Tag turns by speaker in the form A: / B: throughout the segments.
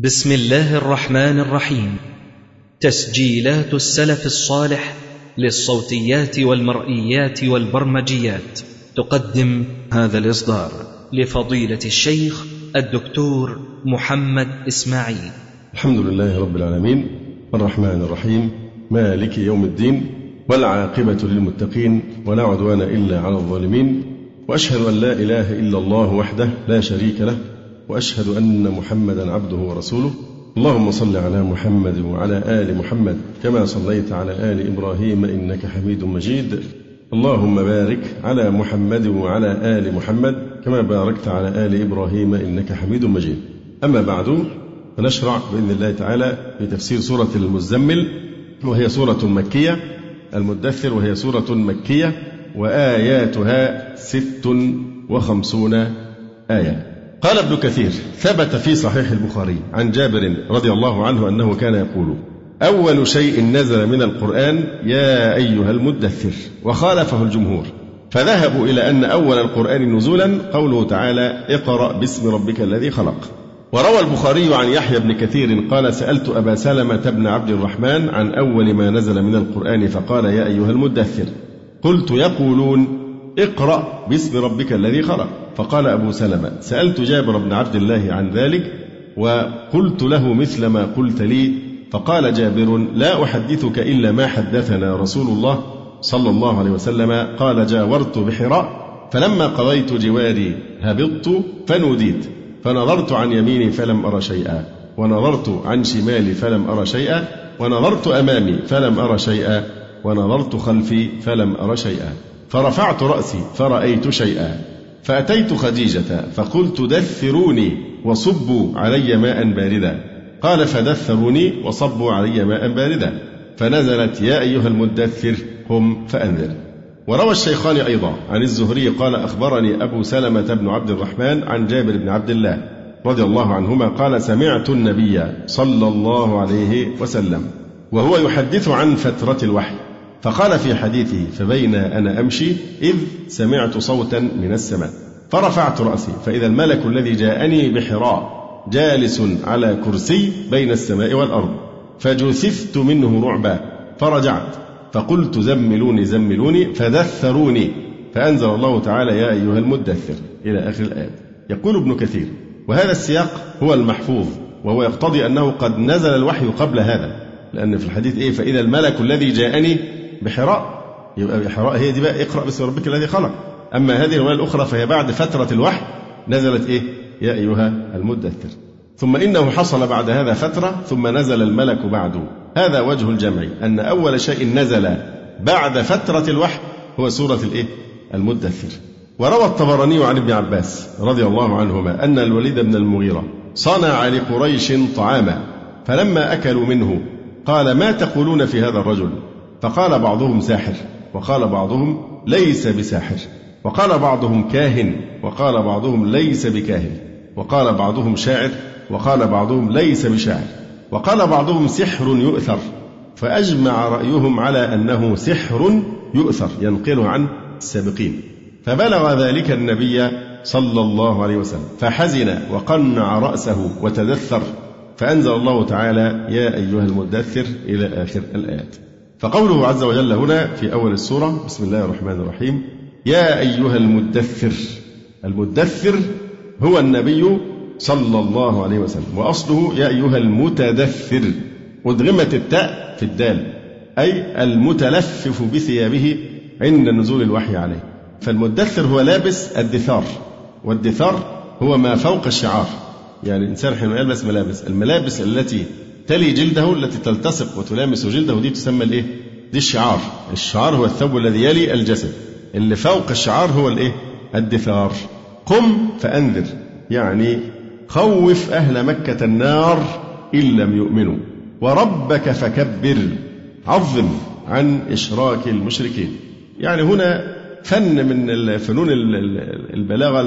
A: بسم الله الرحمن الرحيم. تسجيلات السلف الصالح للصوتيات والمرئيات والبرمجيات. تقدم هذا الإصدار لفضيلة الشيخ الدكتور محمد إسماعيل.
B: الحمد لله رب العالمين. الرحمن الرحيم. مالك يوم الدين. والعاقبة للمتقين. ولا عدوان إلا على الظالمين. وأشهد أن لا إله إلا الله وحده لا شريك له. وأشهد أن محمدا عبده ورسوله. اللهم صل على محمد وعلى آل محمد كما صليت على آل إبراهيم إنك حميد مجيد. اللهم بارك على محمد وعلى آل محمد كما باركت على آل إبراهيم إنك حميد مجيد. أما بعد فنشرع بإذن الله تعالى في تفسير سورة المزمل وهي سورة مكية المدثر وهي سورة مكية وآياتها ست وخمسون آية. قال ابن كثير ثبت في صحيح البخاري عن جابر رضي الله عنه أنه كان يقول أول شيء نزل من القرآن يا أيها المدثر وخالفه الجمهور فذهبوا إلى أن أول القرآن نزولا قوله تعالى اقرأ باسم ربك الذي خلق. وروى البخاري عن يحيى بن كثير قال سألت أبا سلمة بن عبد الرحمن عن أول ما نزل من القرآن فقال يا أيها المدثر قلت يقولون اقرأ باسم ربك الذي خلق. فقال أبو سلمة سألت جابر بن عبد الله عن ذلك وقلت له مثل ما قلت لي. فقال جابر لا أحدثك إلا ما حدثنا رسول الله صلى الله عليه وسلم. قال جاورت بحراء. فلما قضيت جواري هبطت فنوديت. فنظرت عن يميني فلم أرى شيئا ونظرت عن شمالي فلم أرى شيئا ونظرت أمامي فلم أرى شيئا ونظرت خلفي فلم أرى شيئا. فرفعت رأسي فرأيت شيئا. فأتيت خديجة فقلت دثروني وصبوا علي ماء باردا. قال فدثروني وصبوا علي ماء باردا. فنزلت يا أيها المدثر قم فأنذر. وروى الشيخان أيضا عن الزهري قال أخبرني أبو سلمة بن عبد الرحمن عن جابر بن عبد الله رضي الله عنهما قال سمعت النبي صلى الله عليه وسلم وهو يحدث عن فترة الوحي. فقال في حديثه فبين أنا أمشي إذ سمعت صوتا من السماء. فرفعت رأسي فإذا الملك الذي جاءني بحراء جالس على كرسي بين السماء والأرض فجثثت منه رعبا فرجعت فقلت زملوني زملوني. فدثروني فأنزل الله تعالى يا أيها المدثر إلى آخر الآية. يقول ابن كثير وهذا السياق هو المحفوظ وهو يقتضي أنه قد نزل الوحي قبل هذا لأن في الحديث إيه؟ فإذا الملك الذي جاءني بحراء. يبقى بحراء. هي دي بقى اقرأ باسم ربك الذي خلق. أما هذه الرواية الأخرى فهي بعد فترة الوحي نزلت إيه؟ يا أيها المدثر. ثم إنه حصل بعد هذا فترة ثم نزل الملك بعده هذا وجه الجمع. أن أول شيء نزل بعد فترة الوحي هو سورة الإيه؟ المدثر. وروى الطبراني عن ابن عباس رضي الله عنهما أن الوليد بن المغيرة صنع لقريش طعاما فلما أكلوا منه قال ما تقولون في هذا الرجل؟ فقال بعضهم ساحر وقال بعضهم ليس بساحر وقال بعضهم كاهن وقال بعضهم ليس بكاهن وقال بعضهم شاعر وقال بعضهم ليس بشاعر وقال بعضهم سحر يؤثر فأجمع رأيهم على أنه سحر يؤثر ينقله عن السابقين. فبلغ ذلك النبي صلى الله عليه وسلم فحزن وقنع رأسه وتدثر فأنزل الله تعالى يا أيها المدثر إلى آخر الآيات. فقوله عز وجل هنا في أول السورة بسم الله الرحمن الرحيم يا أيها المدثر. المدثر هو النبي صلى الله عليه وسلم وأصله يا أيها المتدثر. أدغمت التاء في الدال أي المتلفف بثيابه عند نزول الوحي عليه. فالمدثر هو لابس الدثار والدثار هو ما فوق الشعار. يعني الإنسان حين يلبس ملابس الملابس التي تلي جلده التي تلتصق وتلامس جلده دي تسمى الايه؟ دي الشعار، الشعار هو الثوب الذي يلي الجسد، اللي فوق الشعار هو الايه؟ الدثار. قم فأنذر، يعني خوف أهل مكة النار إن لم يؤمنوا، وربك فكبر، عظم عن إشراك المشركين. يعني هنا فن من فنون البلاغة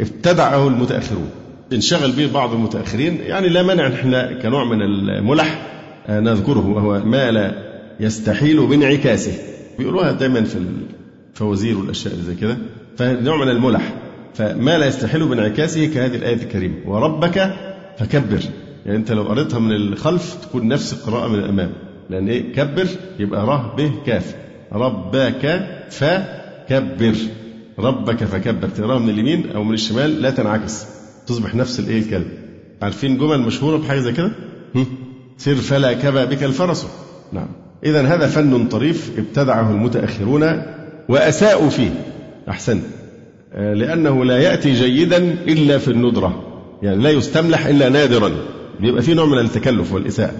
B: ابتدعه المتأخرون انشغل به بعض المتأخرين. يعني لا مانع إحنا كنوع من الملح آه، نذكره وهو ما لا يستحيل بانعكاسه. بيقولوها دايما في الفوازير والأشياء اللي زي كده. فنوع من الملح فما لا يستحيل بانعكاسه كهذه الآية الكريمة. وربك فكبر. يعني أنت لو قريتها من الخلف تكون نفس القراءة من الأمام. لأن إيه؟ كبر يبقى ر ب كاف. ربك فكبر. ربك فكبر. تقراها من اليمين أو من الشمال لا تنعكس. تصبح نفس الإيه الكلمة عارفين جمل مشهورة بحاجة زي كده؟ سر فلا كبى بك الفرس. نعم. إذا هذا فن طريف ابتدعه المتأخرون وأساءوا فيه. أحسنت. آه، لأنه لا يأتي جيدا إلا في الندرة. يعني لا يستملح إلا نادرا. بيبقى فيه نوع من التكلف والإساءة.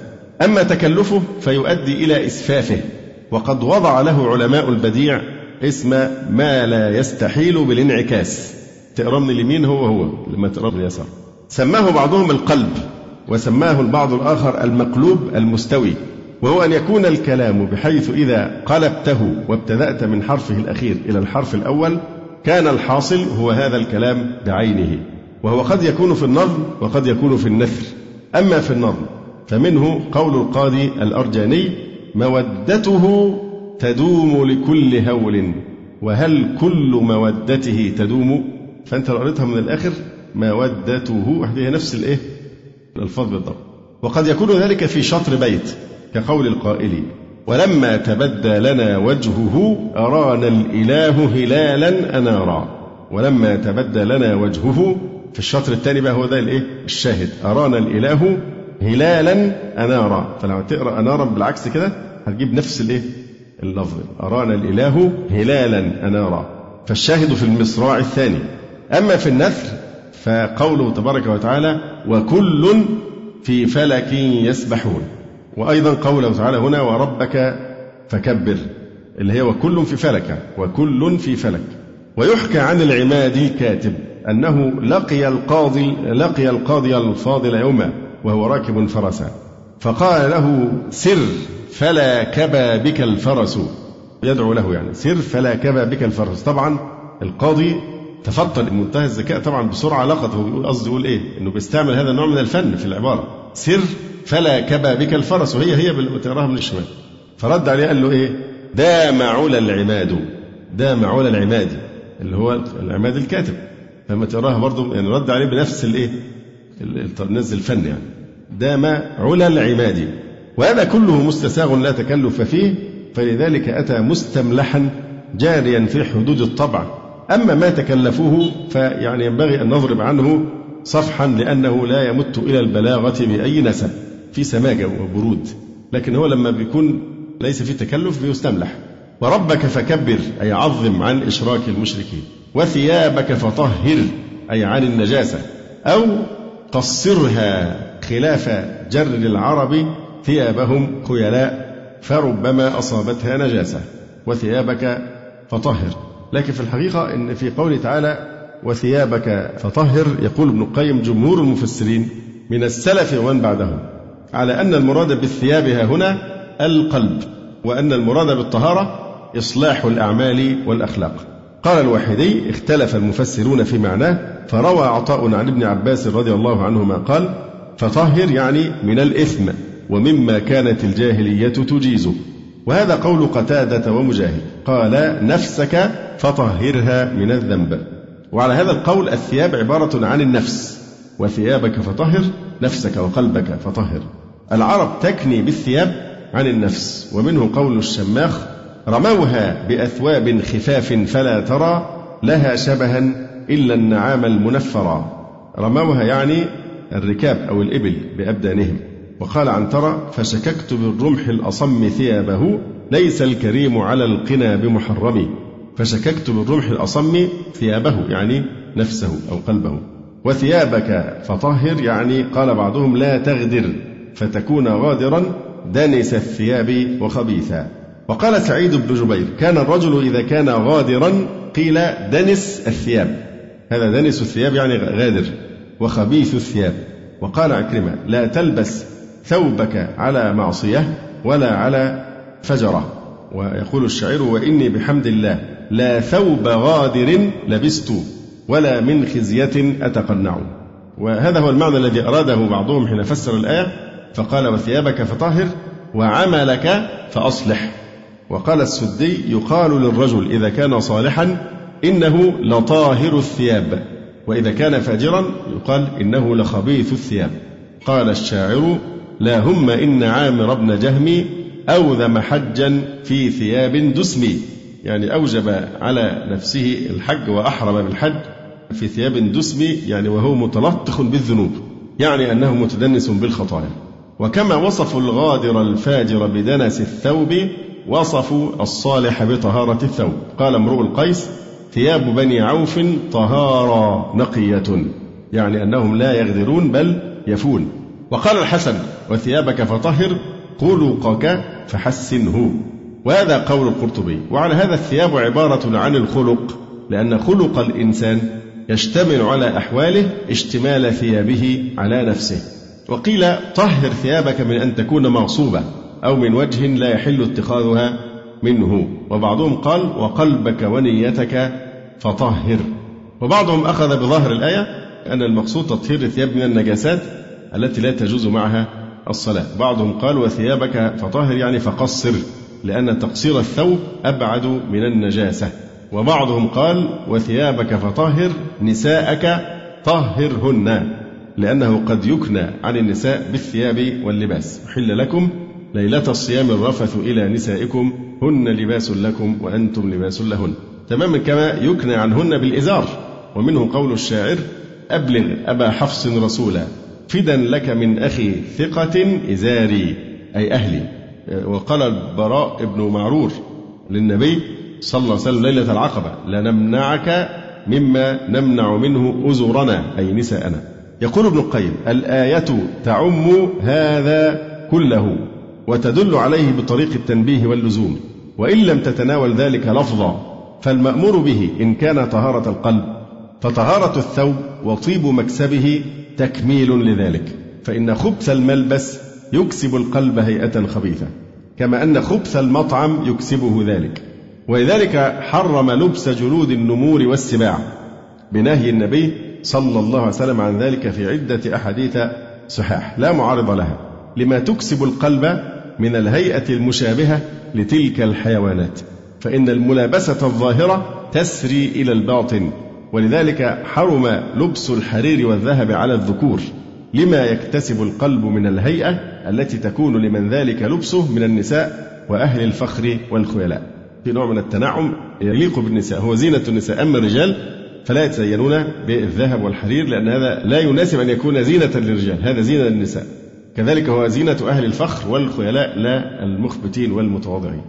B: أما تكلفه فيؤدي إلى إسفافه. وقد وضع له علماء البديع اسم ما لا يستحيل بالانعكاس. تقرأ من اليمين هو هو؟ لما تقرأ من اليسار سماه بعضهم القلب وسماه البعض الآخر المقلوب المستوي وهو أن يكون الكلام بحيث إذا قلبته وابتدأت من حرفه الأخير إلى الحرف الأول كان الحاصل هو هذا الكلام بعينه وهو قد يكون في النظم وقد يكون في النثر. أما في النظم فمنه قول القاضي الأرجاني مودته تدوم لكل هول وهل كل مودته تدوم؟ فأنت لو قريتها من الآخر مودته هي نفس الإيه؟ الألفاظ بالضبط وقد يكون ذلك في شطر بيت كقول القائل ولما تبدى لنا وجهه أرانا الإله هلالا أنارا. ولما تبدى لنا وجهه في الشطر الثاني بقى هو ده الإيه؟ الشاهد أرانا الإله هلالا أنارا. فلما تقرأ أنارا بالعكس كده هتجيب نفس الإيه؟ اللفظ أرانا الإله هلالا أنارا. فالشاهد في المصراع الثاني أما في النثر فقوله تبارك وتعالى وكل في فلك يسبحون. وأيضا قوله تعالى هنا وربك فكبر اللي هي وكل في فلك وكل في فلك. ويحكى عن العمادي الكاتب أنه لقي القاضي لقي القاضي الفاضل يوما وهو راكب فرسا فقال له سر فلا كبى بك الفرس. يدعو له يعني سر فلا كبى بك الفرس. طبعا القاضي تفضل منتهى الذكاء طبعا بسرعة لقط هو بيقول قصده يقول إيه؟ إنه بيستعمل هذا النوع من الفن في العبارة سر فلا كبى بك الفرس وهي هي بتقراها من الشمال فرد عليه قال له إيه؟ دام علا العماد دام علا العماد اللي هو العماد الكاتب لما تقراها برضه يعني رد عليه بنفس الإيه؟ نزل الفن يعني دام علا العماد وهذا كله مستساغ لا تكلف فيه فلذلك أتى مستملحا جاريا في حدود الطبع أما ما تكلفوه فيعني ينبغي أن نضرب عنه صفحا لأنه لا يمت إلى البلاغة بأي نسب في سماجة وبرود. لكن هو لما بيكون ليس في تكلف بيستملح. وربك فكبر أي عظم عن إشراك المشركين. وثيابك فطهر أي عن النجاسة. أو قصرها خلاف جر العرب ثيابهم خيلاء فربما أصابتها نجاسة. وثيابك فطهر. لكن في الحقيقة إن في قوله تعالى وثيابك فطهر يقول ابن القيم جمهور المفسرين من السلف ومن بعدهم على أن المراد بالثياب هنا القلب وأن المراد بالطهارة إصلاح الأعمال والأخلاق. قال الواحدي اختلف المفسرون في معناه فروى عطاء عن ابن عباس رضي الله عنهما قال فطهر يعني من الإثم ومما كانت الجاهلية تجيزه. وهذا قول قتادة ومجاهد. قال نفسك فطهرها من الذنب. وعلى هذا القول الثياب عبارة عن النفس. وثيابك فطهر نفسك وقلبك فطهر. العرب تكني بالثياب عن النفس ومنه قول الشماخ رموها بأثواب خفاف فلا ترى لها شبها إلا النعام المنفرا رموها يعني الركاب أو الإبل بأبدانهم. وقال عنترة فشككت بالرمح الأصم ثيابه ليس الكريم على القنا بمحرم فشككت بالرمح الأصم ثيابه يعني نفسه أو قلبه. وثيابك فطهر يعني قال بعضهم لا تغدر فتكون غادرا دنس الثياب وخبيثا. وقال سعيد بن جبير كان الرجل إذا كان غادرا قيل دنس الثياب. هذا دنس الثياب يعني غادر وخبيث الثياب. وقال عكرمة لا تلبس ثوبك على معصية ولا على فجرة. ويقول الشاعر وإني بحمد الله لا ثوب غادر لبست ولا من خزية أتقنع. وهذا هو المعنى الذي أراده بعضهم حين فسر الآية. فقال وثيابك فطهر وعملك فأصلح. وقال السدي يقال للرجل إذا كان صالحا إنه لطاهر الثياب. وإذا كان فاجرا يقال إنه لخبيث الثياب. قال الشاعر لا هم إن عامر بن جهم أوذم حجا في ثياب دسم. يعني أوجب على نفسه الحج وأحرم بالحج في ثياب دسم يعني وهو متلطخ بالذنوب يعني أنه متدنس بالخطايا. وكما وصفوا الغادر الفاجر بدنس الثوب وصفوا الصالح بطهارة الثوب. قال امرؤ القيس ثياب بني عوف طهارة نقية يعني أنهم لا يغدرون بل يفون. وقال الحسن وثيابك فطهر خلقك فحسنه. وهذا قول القرطبي. وعلى هذا الثياب عبارة عن الخلق لأن خلق الإنسان يشتمل على أحواله اشتمال ثيابه على نفسه. وقيل طهر ثيابك من أن تكون مغصوبة أو من وجه لا يحل اتخاذها منه. وبعضهم قال وقلبك ونيتك فطهر. وبعضهم أخذ بظاهر الآية أن المقصود تطهير الثياب من النجاسات التي لا تجوز معها الصلاة. بعضهم قال وثيابك فطهر يعني فقصر لأن تقصير الثوب أبعد من النجاسة. وبعضهم قال وثيابك فطهر نساءك طهرهن لأنه قد يكنى عن النساء بالثياب واللباس. أحل لكم ليلة الصيام الرفث إلى نسائكم هن لباس لكم وأنتم لباس لهن. تماما كما يكنى عنهن بالإزار. ومنه قول الشاعر أبلغ أبا حفص رسولا. فدا لك من أخي ثقة إزاري أي أهلي. وقال البراء بن معرور للنبي صلى الله عليه وسلم ليلة العقبة لنمنعك مما نمنع منه أزرنا أي نساءنا. يقول ابن القيم الآية تعم هذا كله وتدل عليه بطريق التنبيه واللزوم وإن لم تتناول ذلك لفظا فالمأمور به إن كان طهارة القلب فطهارة الثوب وطيب مكسبه تكميل لذلك. فإن خبث الملبس يكسب القلب هيئة خبيثة كما أن خبث المطعم يكسبه ذلك. ولذلك حرم لبس جلود النمور والسباع بنهي النبي صلى الله عليه وسلم عن ذلك في عدة أحاديث صحاح. لا معارض لها. لما تكسب القلب من الهيئة المشابهة لتلك الحيوانات. فإن الملابسة الظاهرة تسري إلى الباطن. ولذلك حرم لبس الحرير والذهب على الذكور لما يكتسب القلب من الهيئة التي تكون لمن ذلك لبسه من النساء وأهل الفخر والخيلاء. في نوع من التنعم يليق بالنساء هو زينة النساء. أما الرجال فلا يتزينون بالذهب والحرير لأن هذا لا يناسب أن يكون زينة للرجال هذا زينة للنساء. كذلك هو زينة أهل الفخر والخيلاء لا المخبتين والمتواضعين.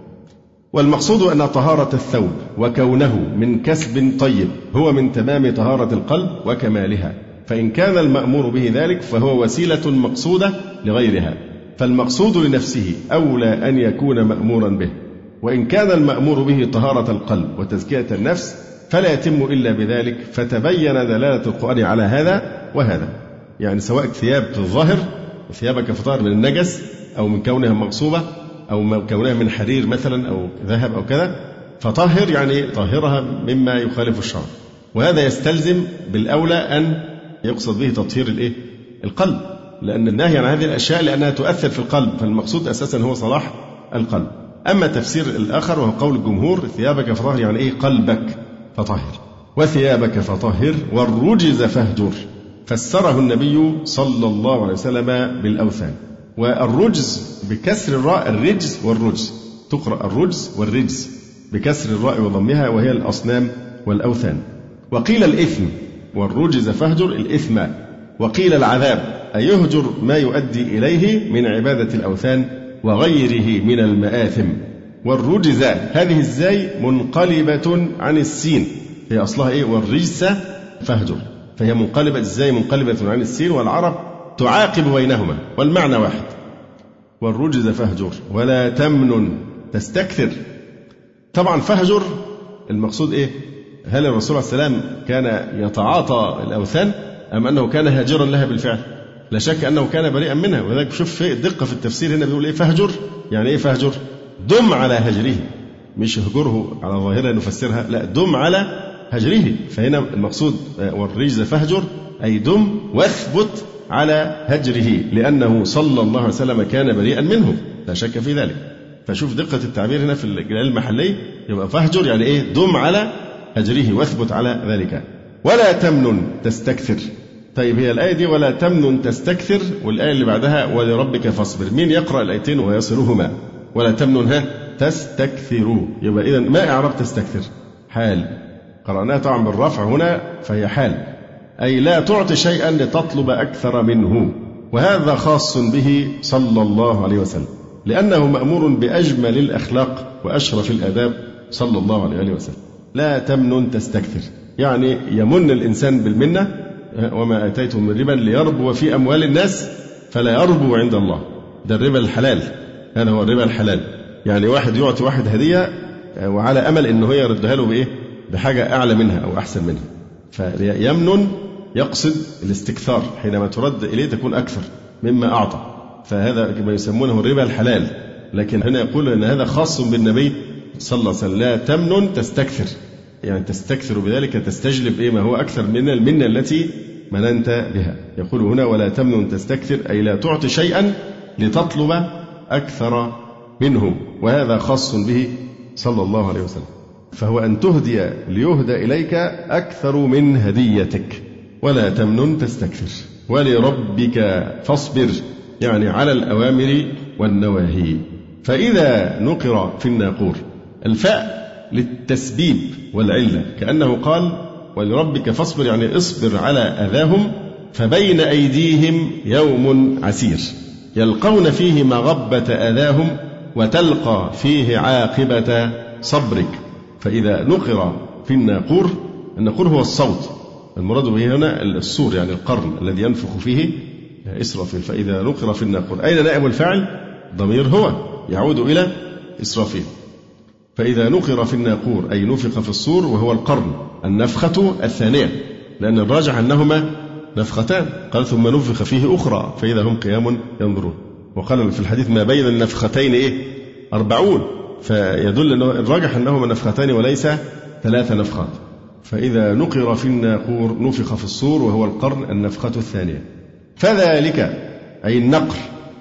B: والمقصود أن طهارة الثوب وكونه من كسب طيب هو من تمام طهارة القلب وكمالها فإن كان المأمور به ذلك فهو وسيلة مقصودة لغيرها فالمقصود لنفسه أولى أن يكون مأمورا به وإن كان المأمور به طهارة القلب وتزكية النفس فلا يتم إلا بذلك فتبين دلالة القرآن على هذا وهذا يعني سواء ثياب الظاهر ثيابك فطار من النجس أو من كونها مغصوبة أو كونها من حرير مثلا أو ذهب أو كذا فطهر يعني طهرها مما يخالف الشرع. وهذا يستلزم بالأولى أن يقصد به تطهير الإيه؟ القلب. لأن النهي عن هذه الأشياء لأنها تؤثر في القلب فالمقصود أساسا هو صلاح القلب. أما تفسير الآخر وهو قول الجمهور ثيابك فطهر يعني إيه؟ قلبك فطهر وثيابك فطهر والرجز فاهجر. فسره النبي صلى الله عليه وسلم بالأوثان. والرجز بكسر الراء الرجز والرجز. تقرأ الرجز والرجز بكسر الراء وضمها وهي الأصنام والأوثان. وقيل الإثم والرجز فاهجر الإثم. وقيل العذاب أي يهجر ما يؤدي إليه من عبادة الأوثان وغيره من المآثم. والرجز هذه الزاي منقلبة عن السين. هي أصلها إيه؟ والرجس فاهجر. فهي منقلبة الزاي منقلبة عن السين والعرب تعاقب بينهما والمعنى واحد. والرجز فاهجر ولا تمنن تستكثر. طبعا فاهجر المقصود إيه؟ هل الرسول عليه السلام كان يتعاطى الأوثان أم أنه كان هاجرا لها بالفعل؟ لا شك أنه كان بريئا منها. ولذلك شوف دقة في التفسير هنا بيقول إيه فاهجر يعني إيه فاهجر دم على هجره. مش اهجره على ظاهرة نفسرها لا دم على هجره. فهنا المقصود والرجز فاهجر أي دم واثبت على هجره لأنه صلى الله عليه وسلم كان بريئا منه لا شك في ذلك. فشوف دقة التعبير هنا في الجلال المحلي. يبقى فاهجر يعني إيه؟ دم على هجره واثبت على ذلك. ولا تمنن تستكثر. طيب هي الآية دي ولا تمنن تستكثر والآية اللي بعدها ولربك فاصبر. مين يقرأ الآيتين ويصلهما؟ ولا تمنن ها؟ تستكثروا يبقى إذا ما إعراب تستكثر؟ حال. قرأناها طبعا بالرفع هنا فهي حال. أي لا تعطي شيئا لتطلب أكثر منه. وهذا خاص به صلى الله عليه وسلم لأنه مأمور بأجمل الأخلاق وأشرف الآداب صلى الله عليه وسلم. لا تمنن تستكثر. يعني يمن الإنسان بالمنة وما آتيتم من ربا ليربو في أموال الناس فلا يربو عند الله. ده الربا الحلال. هذا هو الربا الحلال. يعني واحد يعطي واحد هدية وعلى أمل أنه يردها له بإيه؟ بحاجة أعلى منها أو أحسن منها. فيمنن يقصد الاستكثار حينما ترد إليه تكون أكثر مما أعطى. فهذا ما يسمونه الربا الحلال. لكن هنا يقول أن هذا خاص بالنبي صلى الله عليه وسلم. لا تمنن تستكثر. يعني تستكثر بذلك تستجلب إيه ما هو أكثر من المنة التي مننت بها. يقول هنا ولا تمنن تستكثر أي لا تعطي شيئا لتطلب أكثر منه. وهذا خاص به صلى الله عليه وسلم. فهو أن تهدي ليهدى إليك أكثر من هديتك. ولا تمنن تستكثر. ولربك فاصبر. يعني على الأوامر والنواهي. فإذا نقر في الناقور الفاء للتسبيب والعلة كأنه قال ولربك فاصبر يعني اصبر على أذاهم فبين أيديهم يوم عسير. يلقون فيه مغبة أذاهم وتلقى فيه عاقبة صبرك. فإذا نقر في الناقور الناقور هو الصوت المراد به هنا الصور يعني القرن الذي ينفخ فيه إسرافيل. فإذا نقر في الناقور أين نائب الفاعل؟ ضمير هو يعود إلى إسرافيل. فإذا نقر في الناقور أي نفخ في الصور وهو القرن النفخة الثانية لأن الراجح أنهما نفختان. قال ثم نفخ فيه أخرى فإذا هم قيام ينظرون. وقال في الحديث ما بين النفختين إيه؟ أربعون. فيدل أنه الراجح أنهما نفختان وليس ثلاث نفخات. فإذا نقر في الناقور نفخ في الصور وهو القرن النفخة الثانية. فذلك أي النقر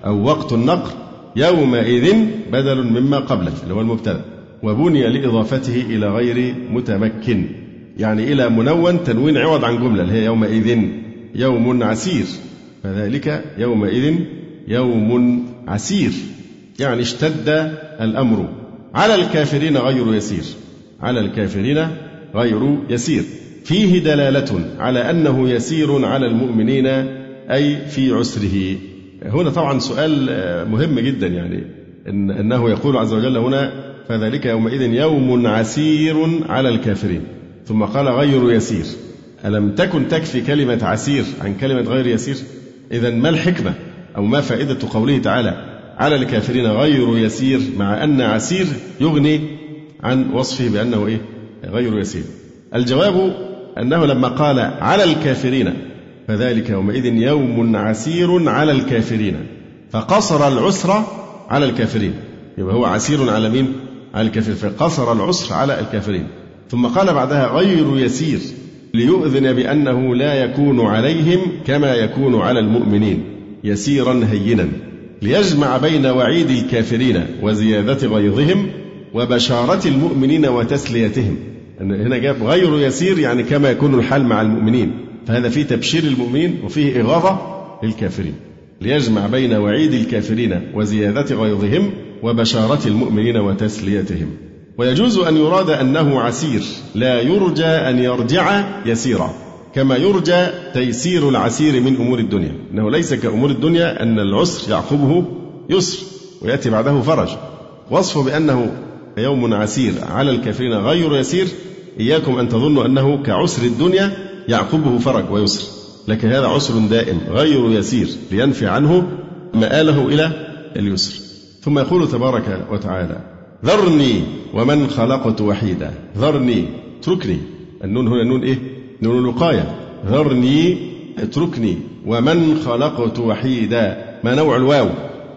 B: أو وقت النقر يومئذ بدل مما قبله اللي هو المبتدأ وبني لإضافته إلى غير متمكن يعني إلى منون تنوين عوض عن جملة اللي هي يومئذ يوم عسير. فذلك يومئذ يوم عسير يعني اشتد الأمر. على الكافرين غير يسير. على الكافرين غير يسير. فيه دلالة على أنه يسير على المؤمنين أي في عسره. هنا طبعا سؤال مهم جدا يعني إن أنه يقول عز وجل هنا فذلك يومئذ يوم عسير على الكافرين. ثم قال غير يسير. ألم تكن تكفي كلمة عسير عن كلمة غير يسير؟ إذا ما الحكمة أو ما فائدة قوله تعالى على الكافرين غير يسير مع أن عسير يغني عن وصفه بأنه إيه؟ غير يسير. الجواب أنه لما قال على الكافرين فذلك يومئذ يوم عسير على الكافرين فقصر العسر على الكافرين. يبقى هو عسير على مين؟ على الكافرين. فقصر العسر على الكافرين. ثم قال بعدها غير يسير ليؤذن بأنه لا يكون عليهم كما يكون على المؤمنين يسيرا هينا ليجمع بين وعيد الكافرين وزيادة غيظهم وبشارة المؤمنين وتسليتهم. هنا جاب غير يسير يعني كما يكون الحال مع المؤمنين. فهذا فيه تبشير المؤمنين وفيه إغاظة للكافرين. ليجمع بين وعيد الكافرين وزيادة غيظهم وبشارة المؤمنين وتسليتهم. ويجوز أن يراد أنه عسير. لا يرجى أن يرجع يسيرا. كما يرجى تيسير العسير من أمور الدنيا. إنه ليس كأمور الدنيا أن العسر يعقبه يسر ويأتي بعده فرج. وصفه بأنه يوم عسير. على الكافرين غير يسير. إياكم أن تظنوا أنه كعسر الدنيا يعقبه فرج ويسر. لكن هذا عسر دائم غير يسير لينفي عنه مآله إلى اليسر. ثم يقول تبارك وتعالى ذرني ومن خلقت وحيدا. ذرني اتركني. النون هنا نون إيه؟ نون الوقاية ذرني اتركني. ومن خلقت وحيدا. ما نوع الواو؟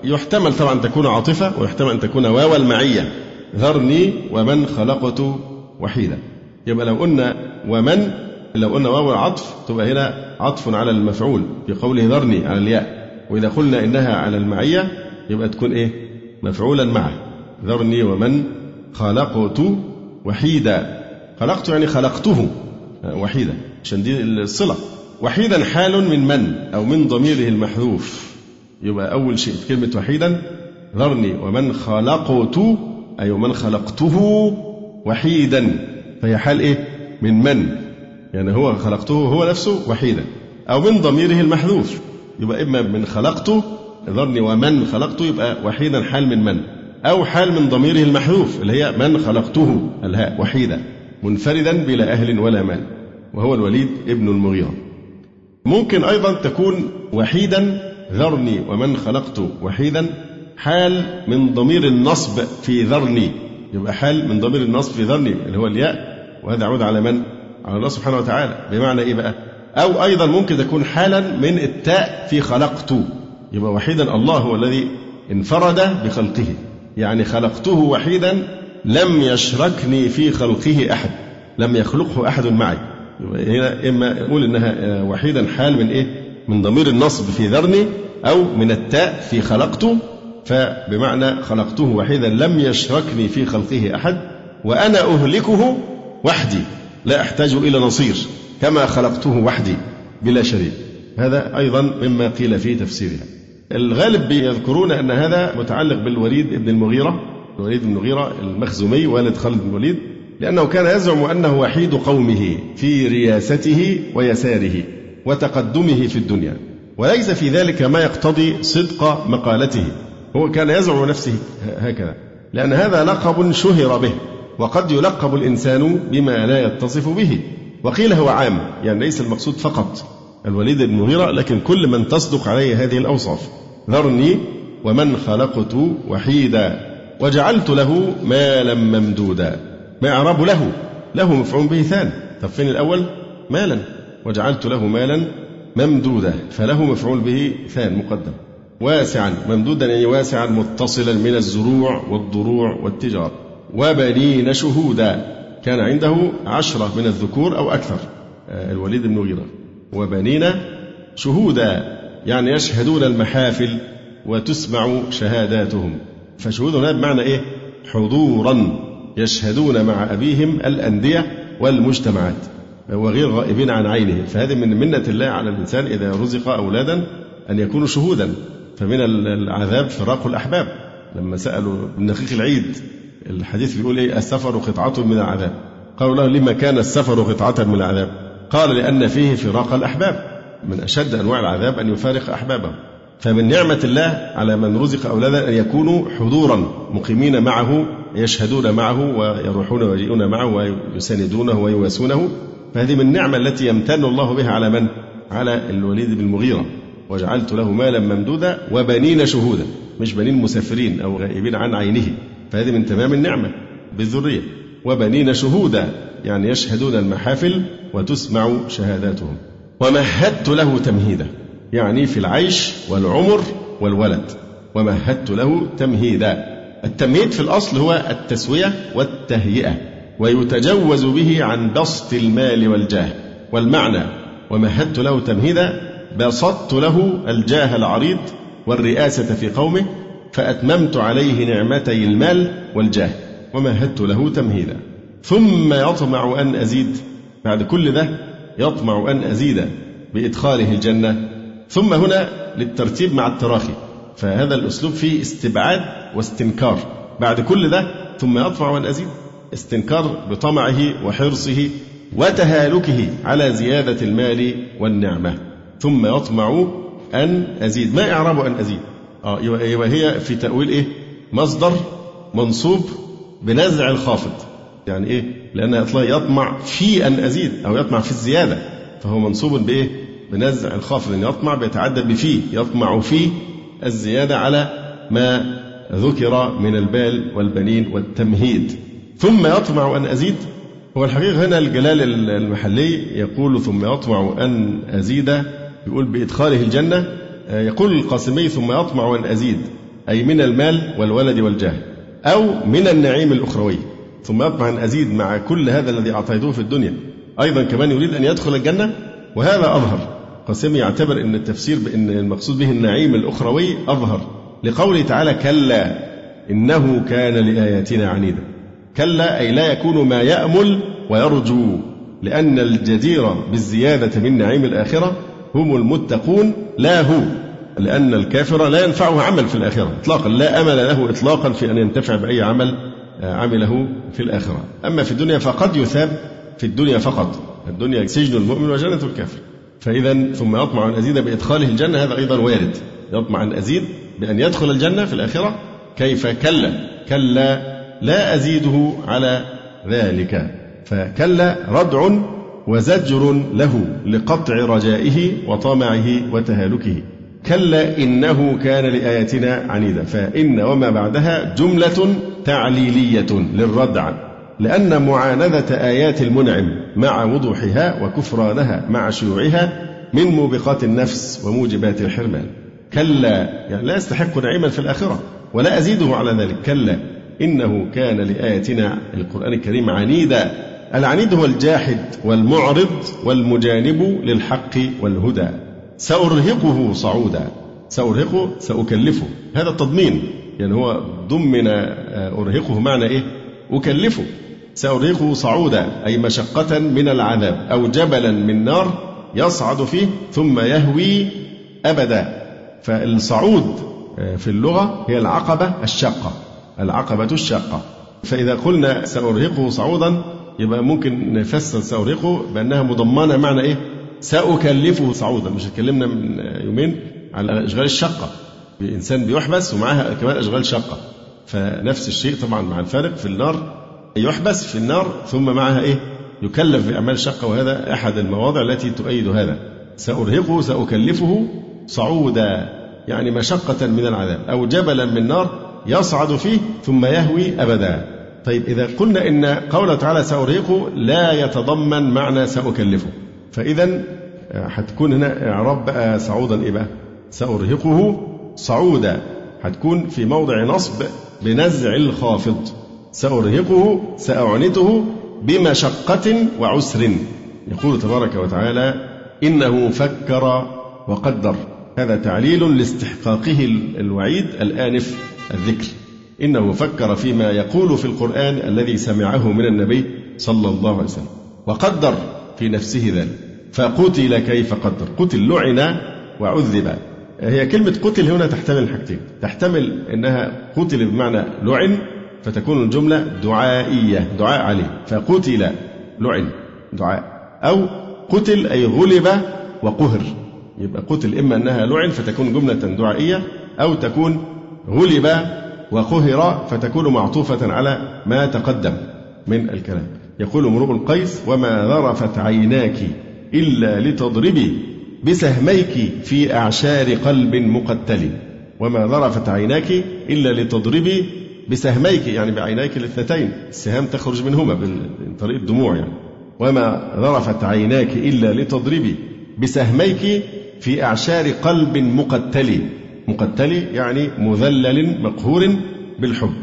B: يحتمل طبعا تكون عاطفة ويحتمل أن تكون واو المعية. ذرني ومن خلقت وحيدا. يبقى لو قلنا ومن لو قلنا واو العطف تبقى هنا عطف على المفعول في قوله ذرني على الياء. وإذا قلنا إنها على المعية يبقى تكون إيه؟ مفعولا معه. ذرني ومن خلقت وحيدا. خلقت يعني خلقته وحيدا. عشان دي الصلة. وحيدا حال من من؟ أو من ضميره المحذوف. يبقى أول شيء في كلمة وحيدا ذرني ومن خلقت أي ومن خلقته وحيدا. فهي حال إيه؟ من من؟ يعني هو خلقته هو نفسه وحيدا. أو من ضميره المحذوف. يبقى إما من خلقته ذرني ومن خلقته يبقى وحيدا حال من من. أو حال من ضميره المحذوف اللي هي من خلقته الهاء وحيدا. منفردا بلا أهل ولا مال. وهو الوليد ابن المغيرة. ممكن أيضا تكون وحيدا ذرني ومن خلقت وحيدا. حال من ضمير النصب في ذرني. يبقى حال من ضمير النصب في ذرني اللي هو الياء وهذا يعود على من؟ على الله سبحانه وتعالى. بمعنى إيه بقى؟ أو أيضا ممكن تكون حالا من التاء في خلقت. يبقى وحيدا الله هو الذي انفرد بخلقه. يعني خلقته وحيدا لم يشركني في خلقه أحد. لم يخلقه أحد معي. هنا إما نقول إنها وحيدا حال من إيه؟ من ضمير النصب في ذرني أو من التاء في خلقت. فبمعنى خلقته وحيدا لم يشركني في خلقه أحد وأنا أهلكه وحدي لا أحتاج إلى نصير كما خلقته وحدي بلا شريك. هذا أيضا مما قيل في تفسيرها. الغالب بيذكرون أن هذا متعلق بالوليد بن المغيرة الوليد بن المغيرة المخزومي والد خالد بن الوليد لأنه كان يزعم أنه وحيد قومه في رياسته ويساره وتقدمه في الدنيا وليس في ذلك ما يقتضي صدق مقالته. هو كان يزعم نفسه هكذا. لأن هذا لقب شهر به وقد يلقب الإنسان بما لا يتصف به. وقيل هو عام يعني ليس المقصود فقط. الوليد بن المغيرة لكن كل من تصدق عليه هذه الأوصاف. ذرني ومن خلقت وحيدا وجعلت له مالا ممدودا. ما إعراب له له مفعول به ثاني طب فين الأول؟ مالا. وجعلت له مالا ممدودا فله مفعول به ثان مقدم. واسعا ممدودا يعني واسعا متصلا من الزروع والضروع والتجارة. وبنين شهودا كان عنده عشرة من الذكور أو أكثر. آه، الوليد بن مغيرة وبنين شهودا يعني يشهدون المحافل وتسمع شهاداتهم. فشهود هنا بمعنى إيه؟ حضورا يشهدون مع أبيهم الأندية والمجتمعات. وغير غائبين عن عينه فهذه من منة الله على الإنسان إذا رزق أولادا أن يكونوا شهودا. فمن العذاب فراق الأحباب. لما سألوا النخيخ العيد الحديث بيقول إيه؟ السفر قطعة من العذاب. قالوا له لما كان السفر قطعة من العذاب؟ قال لأن فيه فراق الأحباب. من أشد أنواع العذاب أن يفارق أحبابه. فمن نعمة الله على من رزق أولادا أن يكونوا حضورا مقيمين معه يشهدون معه ويروحون ويجيئون معه ويساندونه ويواسونه. فهذه من النعمة التي يمتن الله بها على من؟ على الوليد بن المغيرة. وجعلت له مالا ممدودا وبنين شهودا مش بنين مسافرين أو غائبين عن عينه. فهذه من تمام النعمة بالذرية. وبنين شهودا يعني يشهدون المحافل وتسمع شهاداتهم. ومهدت له تمهيدا يعني في العيش والعمر والولد. ومهدت له تمهيدا. التمهيد في الأصل هو التسوية والتهيئة ويتجوز به عن بسط المال والجاه. والمعنى ومهدت له تمهيدا بسطت له الجاه العريض والرئاسة في قومه فأتممت عليه نعمتي المال والجاه ومهدت له تمهيدا. ثم يطمع أن أزيد بعد كل ده يطمع أن أزيد بإدخاله الجنة. ثم هنا للترتيب مع التراخي فهذا الأسلوب فيه استبعاد واستنكار. بعد كل ده ثم يطمع أن أزيد استنكار بطمعه وحرصه وتهالكه على زيادة المال والنعمة. ثم يطمع أن أزيد. ما إعراب أن أزيد؟ آه هي في تأويل إيه؟ مصدر منصوب بنزع الخافض. يعني إيه؟ لأنها يطمع في أن أزيد أو يطمع في الزيادة. فهو منصوب بإيه؟ بنزع الخافض. أن يطمع بيتعدى بفي. يطمع في الزيادة على ما ذكر من البال والبنين والتمهيد. ثم يطمع أن أزيد. هو الحقيقة هنا الجلال المحلي يقول ثم يطمع أن أزيد يقول بإدخاله الجنة يقول القاسمي ثم يطمع أن أزيد أي من المال والولد والجاه أو من النعيم الأخروي ثم يطمع أن أزيد مع كل هذا الذي أعطيته في الدنيا. أيضا كمان يريد أن يدخل الجنة وهذا أظهر. قاسمي يعتبر أن التفسير بأن المقصود به النعيم الأخروي أظهر. لقوله تعالى كلا إنه كان لآياتنا عنيدا. كلا أي لا يكون ما يأمل ويرجو لأن الجدير بالزيادة من نعيم الآخرة هم المتقون لا هو لأن الكافر لا ينفعه عمل في الآخرة إطلاقا لا أمل له إطلاقا في أن ينتفع بأي عمل آه، عمله في الآخرة. أما في الدنيا فقد يثاب في الدنيا فقط. الدنيا سجن المؤمن وجنة الكافر. فإذا ثم يطمع أن أزيد بإدخاله الجنة هذا أيضا وارد. يطمع أن أزيد بأن يدخل الجنة في الآخرة كيف كلا كلا لا أزيده على ذلك. فكلا ردع وزجر له لقطع رجائه وطمعه وتهالكه. كلا إنه كان لآياتنا عنيدا. فإن وما بعدها جملة تعليلية للردع لأن معاندة آيات المنعم مع وضوحها وكفرانها مع شيوعها من موبقات النفس وموجبات الحرمان. كلا يعني لا يستحق نعيما في الآخرة ولا أزيده على ذلك. كلا إنه كان لآياتنا القرآن الكريم عنيدا. العنيد هو الجاحد والمعرض والمجانب للحق والهدى. سأرهقه صعودا. سأرهقه سأكلفه. هذا التضمين. يعني هو ضمن آه، أرهقه معنى إيه؟ أكلفه. سأرهقه صعودا أي مشقة من العذاب أو جبلا من نار يصعد فيه ثم يهوي أبدا. فالصعود آه، في اللغة هي العقبة الشاقة. العقبة الشاقة. فإذا قلنا سأرهقه صعودا يبقى ممكن نفسر سأرهقه بأنها مضمنة معنى إيه؟ سأكلفه صعودا. مش اتكلمنا من يومين على الأشغال الشاقة الإنسان بيحبس ومعها كمان أشغال شاقة فنفس الشيء طبعا مع الفارق في النار. يحبس في النار ثم معها إيه؟ يكلف بأعمال شاقة وهذا أحد المواضع التي تؤيد هذا. سأرهقه سأكلفه صعودا. يعني مشقة من العذاب. أو جبلا من نار يصعد فيه ثم يهوي أبدا. طيب إذا قلنا إن قوله تعالى سأرهقه لا يتضمن معنى سأكلفه. فإذا هتكون هنا إعراب بقى صعودا إيه بقى؟ سأرهقه صعودا. هتكون في موضع نصب بنزع الخافض. سأرهقه سأعنته بمشقة وعسر. يقول تبارك وتعالى إنه فكر وقدر. هذا تعليل لاستحقاقه الوعيد الآنف الذكر. إنه فكر فيما يقول في القرآن الذي سمعه من النبي صلى الله عليه وسلم وقدر في نفسه ذلك فقتل كيف قدر قتل لعن وعذب. هي كلمة قتل هنا تحتمل حاجتين تحتمل أنها قتل بمعنى لعن فتكون الجملة دعائية دعاء عليه فقتل لعن دعاء. أو قتل أي غلب وقهر يبقى قتل إما أنها لعن فتكون جملة دعائية أو تكون غلب وقهر فتكون معطوفة على ما تقدم من الكلام. يقول امرؤ القيس وما ذرفت عيناك إلا لتضربي بسهميك في أعشار قلب مقتل. وما ذرفت عيناك إلا لتضربي بسهميك يعني بعينيك الاثنتين. السهام تخرج منهما من طريق الدموع يعني. وما ذرفت عيناك إلا لتضربي بسهميك في أعشار قلب مقتل. مقتل يعني مذلل مقهور بالحب.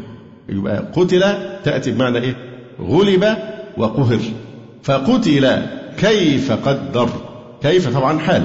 B: يبقى قتل تأتي بمعنى إيه؟ غلب وقهر. فقتل كيف قدر؟ كيف طبعا حال.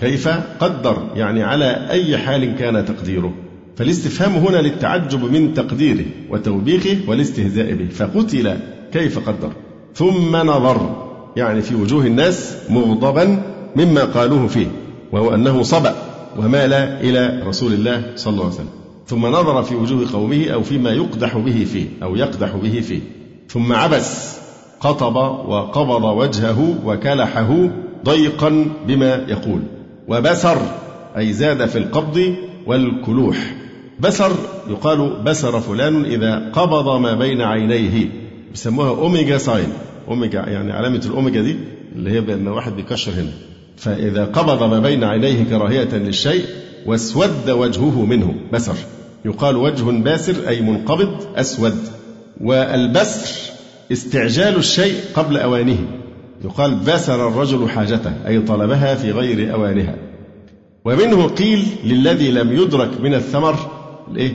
B: كيف قدر؟ يعني على أي حال كان تقديره. فالاستفهام هنا للتعجب من تقديره وتوبيخه والاستهزاء به. فقتل كيف قدر. ثم نظر. يعني في وجوه الناس مغضبا مما قالوه فيه. وهو أنه صبأ. ومال إلى رسول الله صلى الله عليه وسلم. ثم نظر في وجوه قومه أو فيما يقدح به فيه أو يقدح به فيه. ثم عبس قطب وقبض وجهه وكلحه ضيقا بما يقول. وبسر أي زاد في القبض والكلوح. بسر يقال بسر فلان إذا قبض ما بين عينيه. بيسموها أوميجا ساين أوميجا يعني علامة الأوميجا دي اللي هي بأن واحد بيكشر هنا. فإذا قبض ما بين عينيه كراهية للشيء واسود وجهه منه بسر. يقال وجه باسر أي منقبض أسود. والبسر استعجال الشيء قبل أوانه. يقال بسر الرجل حاجته أي طلبها في غير أوانها. ومنه قيل للذي لم يدرك من الثمر الإيه؟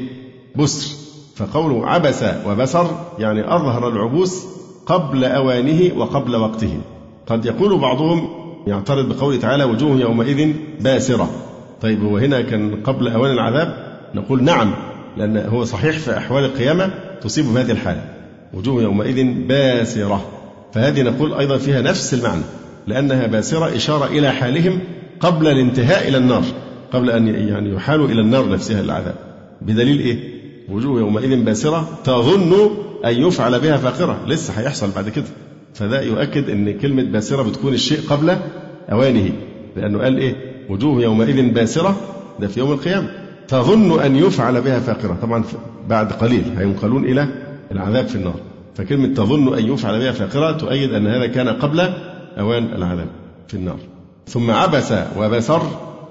B: بسر. فقوله عبس وبسر يعني أظهر العبوس قبل أوانه وقبل وقته. قد يقول بعضهم يعترض بقوله تعالى وجوه يومئذ باسرة. طيب هو هنا كان قبل أوان العذاب نقول نعم لأن هو صحيح في أحوال القيامة تصيب بهذه الحالة. وجوه يومئذ باسرة. فهذه نقول أيضا فيها نفس المعنى لأنها باسرة إشارة إلى حالهم قبل الانتهاء إلى النار قبل أن يعني يحالوا إلى النار نفسها العذاب. بدليل إيه؟ وجوه يومئذ باسرة تظن أن يفعل بها فاقرة. لسه هيحصل بعد كده. فده يؤكد أن كلمة باسرة بتكون الشيء قبل أوانه لأنه قال إيه؟ وجوه يومئذ باسرة ده في يوم القيامة. تظن أن يفعل بها فاقرة. طبعا بعد قليل هينقلون إلى العذاب في النار. فكلمة تظن أن يفعل بها فاقرة تؤيد أن هذا كان قبل أوان العذاب في النار. ثم عبس وبسر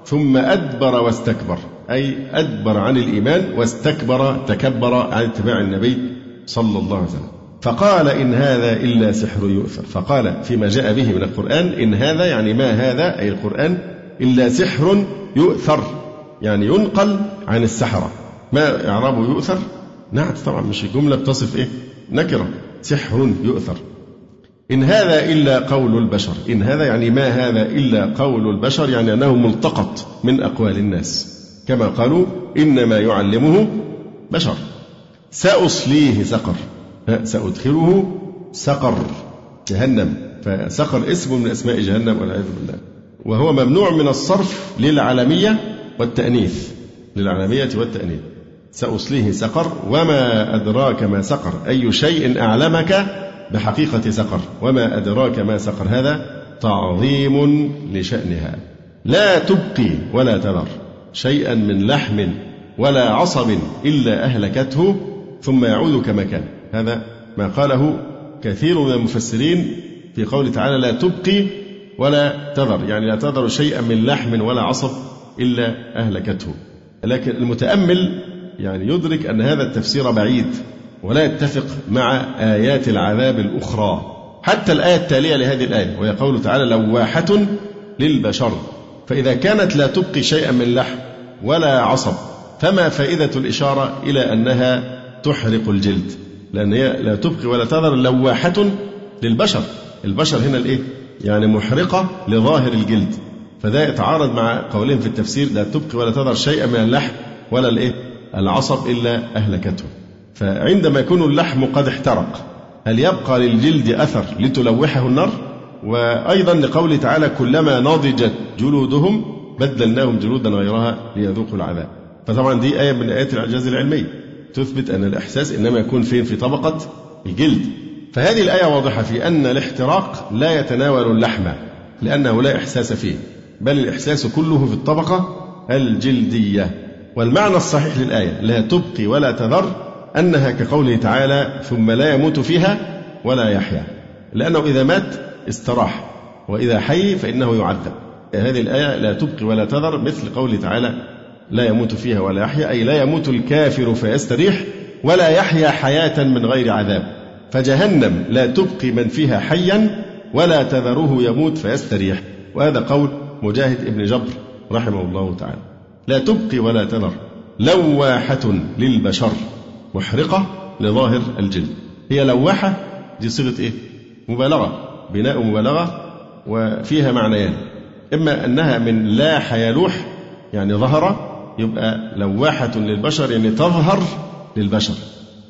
B: ثم أدبر واستكبر. أي أدبر عن الإيمان واستكبر تكبر عن اتباع النبي صلى الله عليه وسلم. فقال إن هذا إلا سحر يؤثر. فقال فيما جاء به من القرآن إن هذا يعني ما هذا أي القرآن إلا سحر يؤثر يعني ينقل عن السحرة. ما إعرابه يؤثر؟ نعت طبعا مش الجملة بتصف إيه؟ نكرة. سحر يؤثر. إن هذا إلا قول البشر. إن هذا يعني ما هذا إلا قول البشر يعني أنه ملتقط من أقوال الناس. كما قالوا إنما يعلمه بشر. سأصليه سقر. سأدخله سقر جهنم فسقر اسم من أسماء جهنم والعياذ بالله. وهو ممنوع من الصرف للعلمية والتأنيث. للعلمية والتأنيث. سأصليه سقر وما أدراك ما سقر؟ أي شيء أعلمك بحقيقة سقر؟ وما أدراك ما سقر؟ هذا تعظيم لشأنها. لا تبقي ولا تذر. شيئا من لحم ولا عصب إلا أهلكته ثم يعود كما كان. هذا ما قاله كثير من المفسرين في قوله تعالى لا تبقي ولا تذر يعني لا تذر شيئا من لحم ولا عصب إلا أهلكته. لكن المتأمل يعني يدرك أن هذا التفسير بعيد ولا يتفق مع آيات العذاب الأخرى. حتى الآية التالية لهذه الآية وهي قوله تعالى لواحة للبشر فإذا كانت لا تبقي شيئا من لحم ولا عصب فما فائدة الإشارة إلى أنها تحرق الجلد؟ لأن هي لا تبقي ولا تذر لواحة للبشر. البشر هنا الإيه؟ يعني محرقة لظاهر الجلد. فده يتعارض مع قولهم في التفسير لا تبقي ولا تذر شيئا من اللحم ولا الإيه؟ العصب إلا أهلكته. فعندما يكون اللحم قد احترق هل يبقى للجلد أثر لتلوحه النار؟ وأيضا لقوله تعالى كلما نضجت جلودهم بدلناهم جلودا غيرها ليذوقوا العذاب فطبعا دي آية من آيات الإعجاز العلمي. تثبت أن الإحساس إنما يكون فين؟ في طبقة الجلد. فهذه الآية واضحة في أن الاحتراق لا يتناول اللحم لأنه لا إحساس فيه بل الإحساس كله في الطبقة الجلدية. والمعنى الصحيح للآية لا تبقي ولا تذر أنها كقوله تعالى ثم لا يموت فيها ولا يحيا لأنه إذا مات استراح وإذا حي فإنه يعذب. هذه الآية لا تبقي ولا تذر مثل قوله تعالى لا يموت فيها ولا يحيا أي لا يموت الكافر فيستريح ولا يحيا حياة من غير عذاب. فجهنم لا تبقي من فيها حيا ولا تذره يموت فيستريح. وهذا قول مجاهد ابن جبر رحمه الله تعالى. لا تبقي ولا تذر لواحة للبشر محرقة لظاهر الجلد هي لواحة دي صيغة إيه؟ مبالغة بناء مبالغة وفيها معنيان. إما أنها من لاح يلوح يعني ظهر يبقى لواحة للبشر يعني تظهر للبشر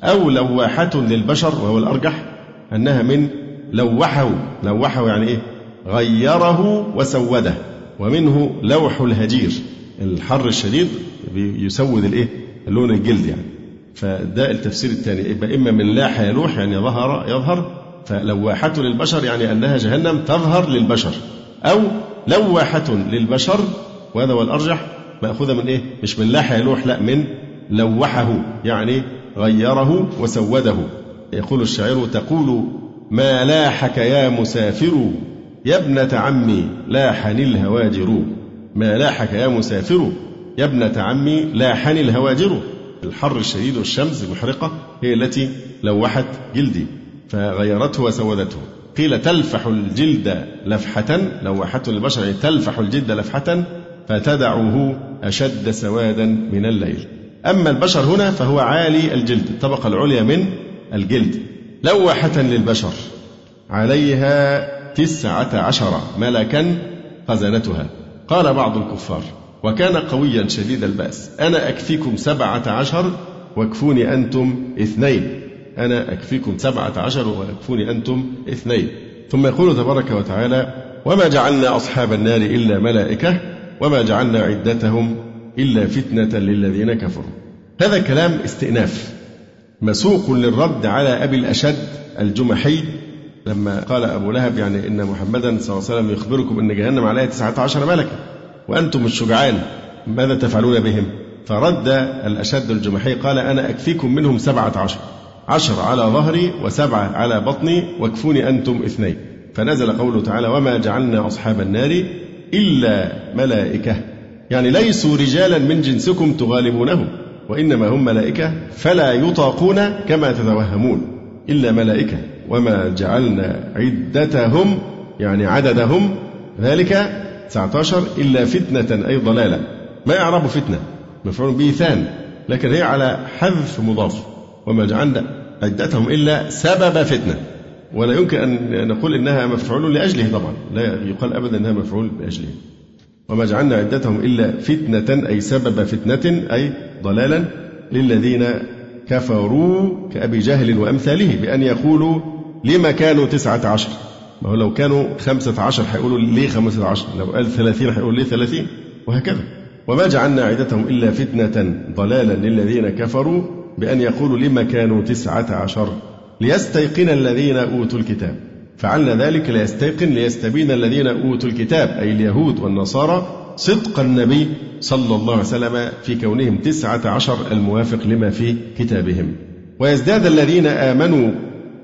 B: أو لواحة للبشر وهو الأرجح أنها من لوحه لوحه يعني إيه؟ غيره وسوده ومنه لوح الهجير الحر الشديد يسود الإيه؟ لون الجلد يعني. فده التفسير الثاني. يبقى إما من لاح يلوح يعني ظهر يظهر فلواحة للبشر يعني أنها جهنم تظهر للبشر أو لواحة للبشر وهذا هو الأرجح مأخوذة من إيه؟ مش من لاح يلوح لا من لوحه يعني غيره وسوده. يقول الشاعر تقول ما لاحك يا مسافر؟ يا ابنة عمي لاحني الهواجر. ما لاحك يا مسافر؟ يا ابنة عمي لاحني الهواجر. الحر الشديد والشمس المحرقة هي التي لوحت جلدي فغيرته وسودته. قيل تلفح الجلد لفحة البشر يعني تلفح الجلد لفحة. فتدعه أشد سوادا من الليل. أما البشر هنا فهو عالي الجلد الطبقة العليا من الجلد. لوحة للبشر عليها تسعة عشر ملكا خزنتها. قال بعض الكفار وكان قويا شديد البأس أنا أكفيكم سبعة عشر واكفوني أنتم اثنين. أنا أكفيكم سبعة عشر ويكفوني أنتم اثنين. ثم يقول تبارك وتعالى وما جعلنا أصحاب النار إلا ملائكة وما جعلنا عدتهم إلا فتنة للذين كفروا. هذا كلام استئناف. مسوق للرد على أبي الأشد الجمحي لما قال أبو لهب يعني إن محمدا صلى الله عليه وسلم يخبركم أن جهنم عليها تسعة عشر ملكا وأنتم الشجعان ماذا تفعلون بهم؟ فرد الأشد الجمحي قال أنا أكفيكم منهم سبعة عشر. عشر على ظهري وسبعة على بطني واكفوني أنتم اثنين. فنزل قوله تعالى وما جعلنا أصحاب النار إلا ملائكة. يعني ليسوا رجالا من جنسكم تغالبونهم وإنما هم ملائكة فلا يطاقون كما تتوهمون. إلا ملائكة. وما جعلنا عدتهم يعني عددهم ذلك 19 إلا فتنة أي ضلالة. ما يعرب فتنة؟ مفعول به ثان لكن هي على حذف مضاف. وما جعلنا عدتهم إلا سبب فتنة. ولا يمكن أن نقول إنها مفعول لأجله طبعا. لا يقال أبدا أنها مفعول لأجله. وما جعلنا عدتهم إلا فتنة أي سبب فتنة أي ضلالا للذين كفروا كأبي جهل وأمثاله بأن يقولوا لما كانوا تسعة عشر؟ ما هو لو كانوا خمسة عشر هيقولوا ليه خمسة عشر لو قال ثلاثين هيقولوا ليه ثلاثين وهكذا. وما جعلنا عدتهم إلا فتنة ضلالا للذين كفروا بأن يقولوا لما كانوا تسعة عشر؟ ليستيقن الذين أوتوا الكتاب. فعلنا ذلك ليستيقن ليستبين الذين أوتوا الكتاب أي اليهود والنصارى صدق النبي صلى الله عليه وسلم في كونهم تسعة عشر الموافق لما في كتابهم. ويزداد الذين آمنوا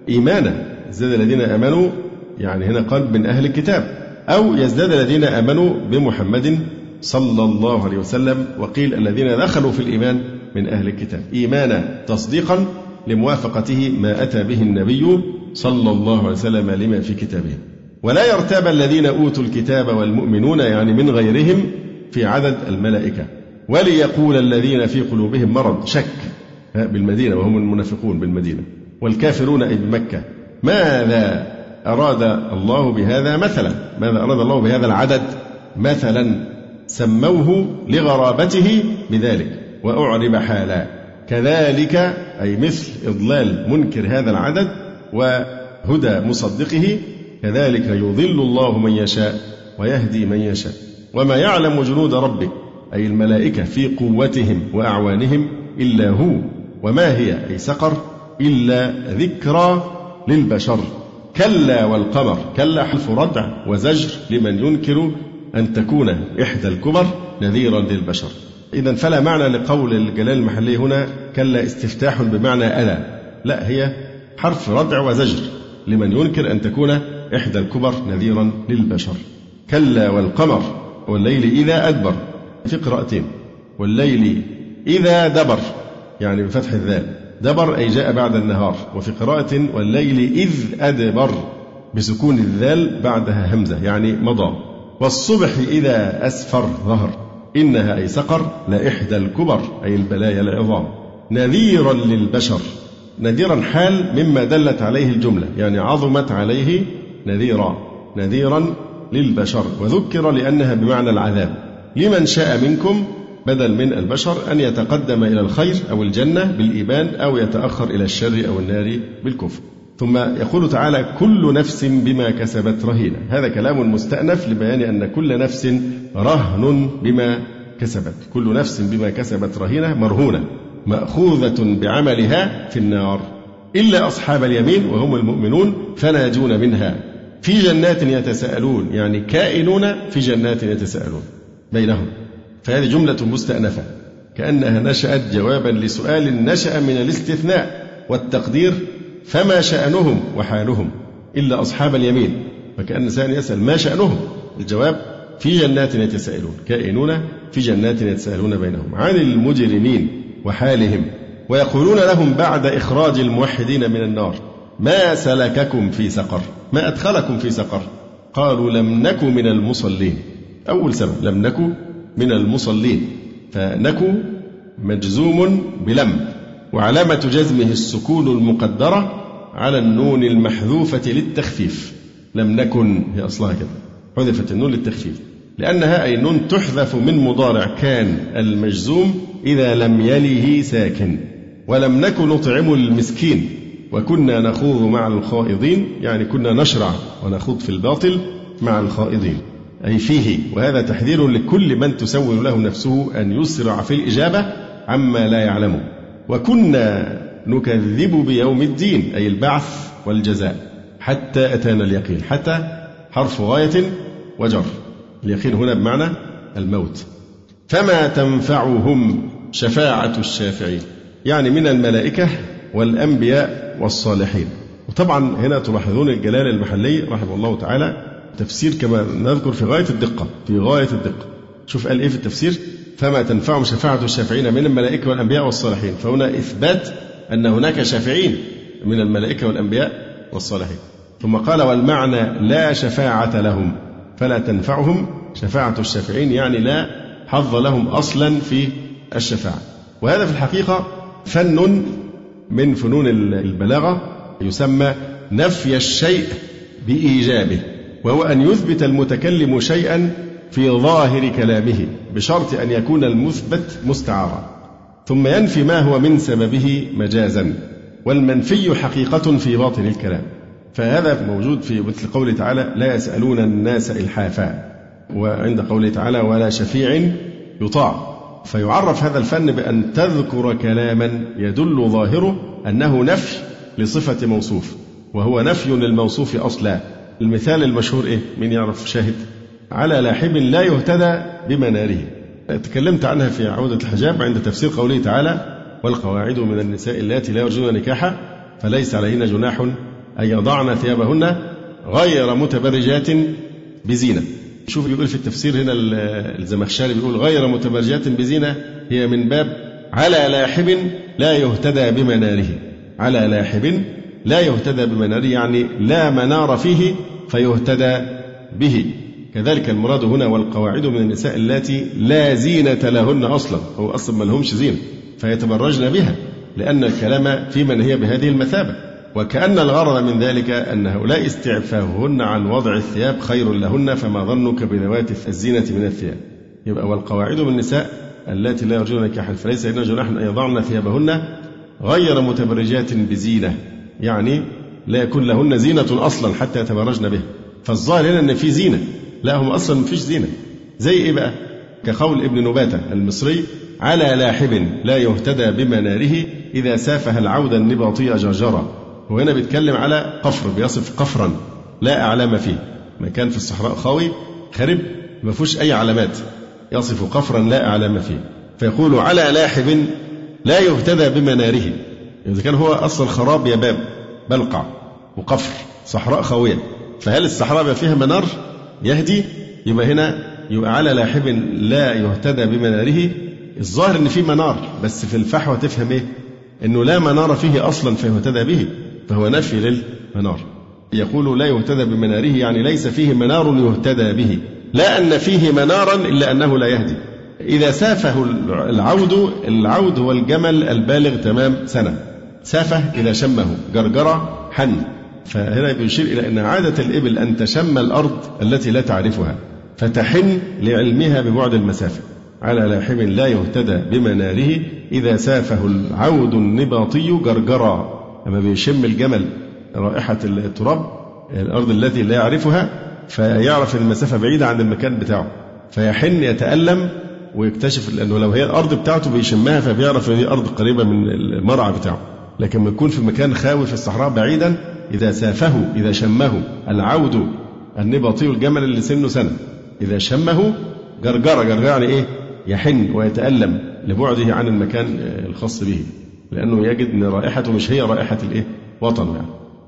B: إيمانا. يزداد الذين آمنوا يعني هنا قال من أهل الكتاب. أو يزداد الذين آمنوا بمحمد صلى الله عليه وسلم وقيل الذين دخلوا في الإيمان من أهل الكتاب. إيمانا تصديقا لموافقته ما أتى به النبي صلى الله عليه وسلم لما في كتابه. ولا يرتاب الذين أوتوا الكتاب والمؤمنون يعني من غيرهم في عدد الملائكة. وليقول الذين في قلوبهم مرض شك بالمدينة وهم المنافقون بالمدينة. والكافرون أي بمكة. ماذا أراد الله بهذا مثلا؟ ماذا أراد الله بهذا العدد مثلا؟ سموه لغرابته بذلك. وأعرب حالا. كذلك أي مثل إضلال منكر هذا العدد وهدى مصدقه كذلك يضل الله من يشاء ويهدي من يشاء. وما يعلم جنود ربك أي الملائكة في قوتهم وأعوانهم إلا هو. وما هي أي سقر إلا ذكرى للبشر. كلا والقمر كلا حلف ردع وزجر لمن ينكر أن تكون إحدى الكبر نذيرا للبشر. إذا فلا معنى لقول الجلال المحلي هنا كلا استفتاح بمعنى ألا. لا هي حرف ردع وزجر لمن ينكر أن تكون إحدى الكبر نذيرا للبشر. كلا والقمر والليل إذا أدبر في قراءتين. والليل إذا دبر يعني بفتح الذال. دبر أي جاء بعد النهار. وفي قراءة والليل إذ أدبر بسكون الذال بعدها همزة يعني مضى. والصبح إذا أسفر ظهر. إنها أي سقر لإحدى الكبر أي البلايا العظام نذيرا للبشر نذيرا حال مما دلت عليه الجملة يعني عظمت عليه نذيرا نذيرا للبشر وذكر لأنها بمعنى العذاب. لمن شاء منكم بدل من البشر أن يتقدم إلى الخير أو الجنة بالإيمان أو يتأخر إلى الشر أو النار بالكفر. ثم يقول تعالى كل نفس بما كسبت رهينة. هذا كلام مستأنف لبيان أن كل نفس رهن بما كسبت. كل نفس بما كسبت رهينة مرهونة مأخوذة بعملها في النار. إلا أصحاب اليمين وهم المؤمنون فناجون منها. في جنات يتساءلون يعني كائنون في جنات يتساءلون بينهم. فهذه جملة مستأنفة. كأنها نشأت جوابا لسؤال نشأ من الاستثناء والتقدير فما شأنهم وحالهم إلا أصحاب اليمين. فكأن الإنسان يسأل ما شأنهم؟ الجواب في جنات يتساءلون كائنون في جنات يتساءلون بينهم عن المجرمين وحالهم ويقولون لهم بعد إخراج الموحدين من النار ما سلككم في سقر؟ ما أدخلكم في سقر؟ قالوا لم نك من المصلين. أول سبب لم نك من المصلين فنكو مجزوم بلم. وعلامة جزمه السكون المقدرة على النون المحذوفة للتخفيف. لم نكن هي أصلها كده حذفت النون للتخفيف. لأنها أي نون تحذف من مضارع كان المجزوم إذا لم يله ساكن. ولم نكن نطعم المسكين. وكنا نخوض مع الخائضين يعني كنا نشرع ونخوض في الباطل مع الخائضين. أي فيه وهذا تحذير لكل من تسول له نفسه أن يسرع في الإجابة عما لا يعلمه. وكنا نكذب بيوم الدين أي البعث والجزاء حتى أتانا اليقين حتى حرف غاية وجر. اليقين هنا بمعنى الموت. فما تنفعهم شفاعة الشافعين؟ يعني من الملائكة والأنبياء والصالحين. وطبعا هنا تلاحظون الجلال المحلي رحمه الله تعالى تفسير كما نذكر في غاية الدقة في غاية الدقة. شوف قال إيه في التفسير؟ فما تنفعهم شفاعة الشافعين من الملائكة والأنبياء والصالحين. فهنا إثبات أن هناك شافعين من الملائكة والأنبياء والصالحين. ثم قال والمعنى لا شفاعة لهم فلا تنفعهم شفاعة الشافعين يعني لا حظ لهم أصلا في الشفاعة. وهذا في الحقيقة فن من فنون البلاغة يسمى نفي الشيء بإيجابه وهو أن يثبت المتكلم شيئا في ظاهر كلامه بشرط أن يكون المثبت مستعارا. ثم ينفي ما هو من سببه مجازا والمنفي حقيقة في باطن الكلام. فهذا موجود في مثل قوله تعالى لا يسألون الناس إلحافا وعند قوله تعالى ولا شفيع يطاع فيعرف هذا الفن بأن تذكر كلاما يدل ظاهره أنه نفي لصفة موصوف وهو نفي للموصوف أصلا. المثال المشهور إيه؟ من يعرف؟ شاهد. على لاحب لا يهتدى بمناره تكلمت عنها في عودة الحجاب عند تفسير قوله تعالى والقواعد من النساء اللاتي لا يرجون نكاحا فليس عليهن جناح أن يضعن ثيابهن غير متبرجات بزينة. شوف بيقول في التفسير هنا الزمخشري بيقول غير متبرجات بزينة هي من باب على لاحب لا يهتدى بمناره على لاحب لا يهتدى بمناره يعني لا منار فيه فيهتدى به. كذلك المراد هنا والقواعد من النساء اللاتي لا زينة لهن أصلا هو أصلا ما لهمش زينة فيتبرجن بها لأن الكلام في من هي بهذه المثابة. وكأن الغرض من ذلك أن هؤلاء استعفافهن عن وضع الثياب خير لهن فما ظنك بذوات الزينة من الثياب. يبقى والقواعد من النساء اللاتي لا يرجون نكاحا فليس لهن جناح أن يضعن ثيابهن غير متبرجات بزينة. يعني لا يكون لهن زينة أصلا حتى يتبرجن به فالظاهر هنا أن في زينة. لا هم أصلا مفيش زينة. زي إيه بقى؟ كقول ابن نباتة المصري على لاحب لا يهتدى بمناره إذا سافه العود النباطي جرجرا. وهنا بيتكلم على قفر بيصف قفرا لا أعلام فيه. مكان في الصحراء خاوي خرب ما فيهوش أي علامات. يصف قفرا لا أعلام فيه. فيقول على لاحب لا يهتدى بمناره. إذا كان هو أصل خراب يباب بلقع وقفر صحراء خاوية. فهل الصحراء فيها منار؟ يهدي يبقى هنا يبقى على لاحب لا يهتدى بمناره الظاهر إن في منار بس في الفحوى تفهم إيه؟ إنه لا منار فيه أصلا فيهتدى به فهو نفي للمنار. يقول لا يهتدى بمناره يعني ليس فيه منار يهتدى به، لا أن فيه منارا إلا أنه لا يهدي. إذا سافه العود العود هو الجمل البالغ تمام سنة. سافه إذا شمه جرجرة حن فهنا بيشير إلى أن عادة الإبل أن تشم الأرض التي لا تعرفها فتحن لعلمها ببعد المسافة على لاحم لا يهتدى بمناره إذا سافه العود النباطي جرجرا. لما بيشم الجمل رائحة التراب الأرض التي لا يعرفها فيعرف المسافة بعيدة عن المكان بتاعه فيحن يتألم ويكتشف لأنه لو هي الأرض بتاعته بيشمها فبيعرف أن هي أرض قريبة من المرعى بتاعه. لكن لما يكون في مكان خاوي في الصحراء بعيدا إذا سافه إذا شمه. العود النبطي الجمل اللي سنه سنة. إذا شمه جرجرة جرجرة يعني إيه؟ يحن ويتألم لبعده عن المكان الخاص به. لأنه يجد أن رائحته مش هي رائحة الإيه؟ وطن يعني.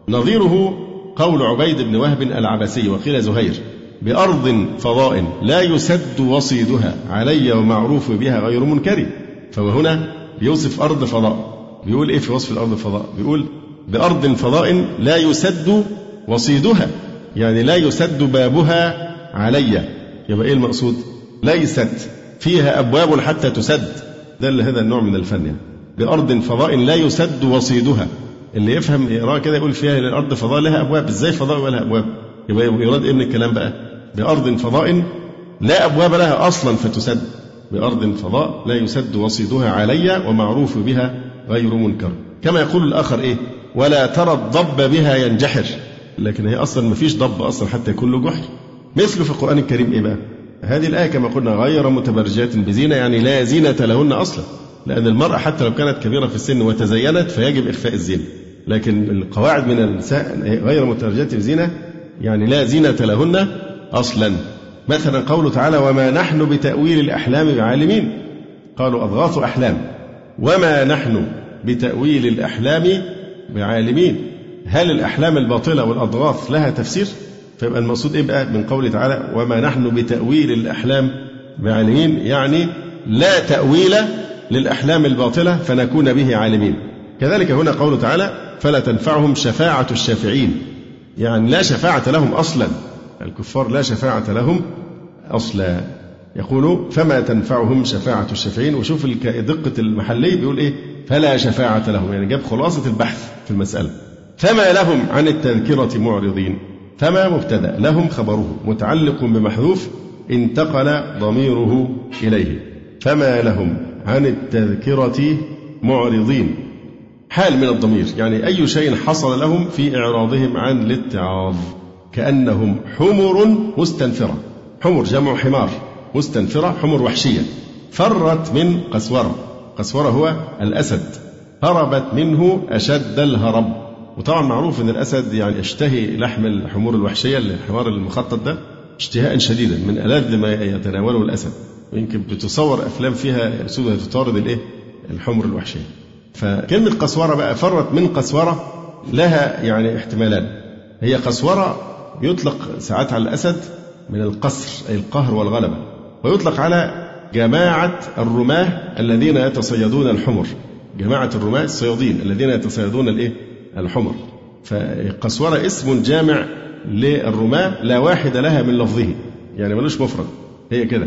B: نظيره قول عبيد بن وهب العبسي وقيل زهير بأرض فضاء لا يسد وصيدها علي ومعروف بها غير منكر. فهو هنا بيوصف أرض فضاء. بيقول إيه في وصف الأرض الفضاء؟ بيقول بأرض فضاء لا يسد وصيدها. يعني لا يسد بابها علي. يبقى إيه المقصود؟ ليست. فيها أبواب حتى تسد. ده هذا النوع من الفن يعني. بأرض فضاء لا يسد وصيدها. اللي يفهم يقرأ كده يقول فيها الأرض فضاء لها أبواب. إزاي فضاء ولها أبواب؟ يبقى يراد إيه من الكلام بقى؟ بأرض فضاء لا أبواب لها أصلا فتسد. بأرض فضاء لا يسد وصيدها علي ومعروف بها غير منكر. كما يقول الآخر إيه؟ ولا ترى الضب بها ينجحر. لكن هي أصلا ما فيش ضب أصلا حتى يكون له جحر. مثله في القرآن الكريم إيه بقى؟ هذه الآية كما قلنا غير متبرجات بزينة يعني لا زينة لهن أصلا. لأن المرأة حتى لو كانت كبيرة في السن وتزينت فيجب إخفاء الزينة. لكن القواعد من النساء غير متبرجات بزينة يعني لا زينة لهن أصلا. مثلا قوله تعالى وما نحن بتأويل الأحلام بعالمين قالوا أضغاث أحلام وما نحن بتأويل الأحلام بعالمين. هل الأحلام الباطلة والأضغاث لها تفسير؟ فيبقى المقصود إيه بقى؟ من قوله تعالى وما نحن بتأويل الأحلام. بعالمين يعني لا تأويل للأحلام الباطلة فنكون به عالمين. كذلك هنا قوله تعالى فلا تنفعهم شفاعة الشافعين. يعني لا شفاعة لهم أصلا. الكفار لا شفاعة لهم أصلا. يقول فما تنفعهم شفاعة الشافعين؟ وشوف دقة المحلي بيقول إيه؟ فلا شفاعة لهم. يعني جاب خلاصة البحث في المسألة. فما لهم عن التذكرة معرضين. فما مبتدأ. لهم خبره. متعلق بمحذوف انتقل ضميره إليه. فما لهم عن التذكرة معرضين. حال من الضمير. يعني أي شيء حصل لهم في إعراضهم عن الاتعاظ. كأنهم حمر مستنفرة. حمر جمع حمار. مستنفرة حمر وحشية. فرت من قسورة. قسورة هو الأسد. هربت منه أشد الهرب وطبعا معروف أن الأسد يعني يشتهي لحم الحمور الوحشية الحمار المخطط ده اشتهاء شديدا من ألذ ما يتناوله الأسد. ويمكن بتصور أفلام فيها أسود تطارد الإيه؟ الحمر الوحشية. فكلمة قسورة بقى فرت من قسورة لها يعني احتمالان. هي قسورة يطلق ساعات على الأسد من القصر أي القهر والغلبة. ويطلق على جماعة الرماة الذين يتصيدون الحمر. جماعة الرماة الصيادين الذين يتصيدون الإيه؟ الحمر. فقسورة اسم جامع للرماة لا واحد لها من لفظه. يعني ملوش مفرد. هي كده.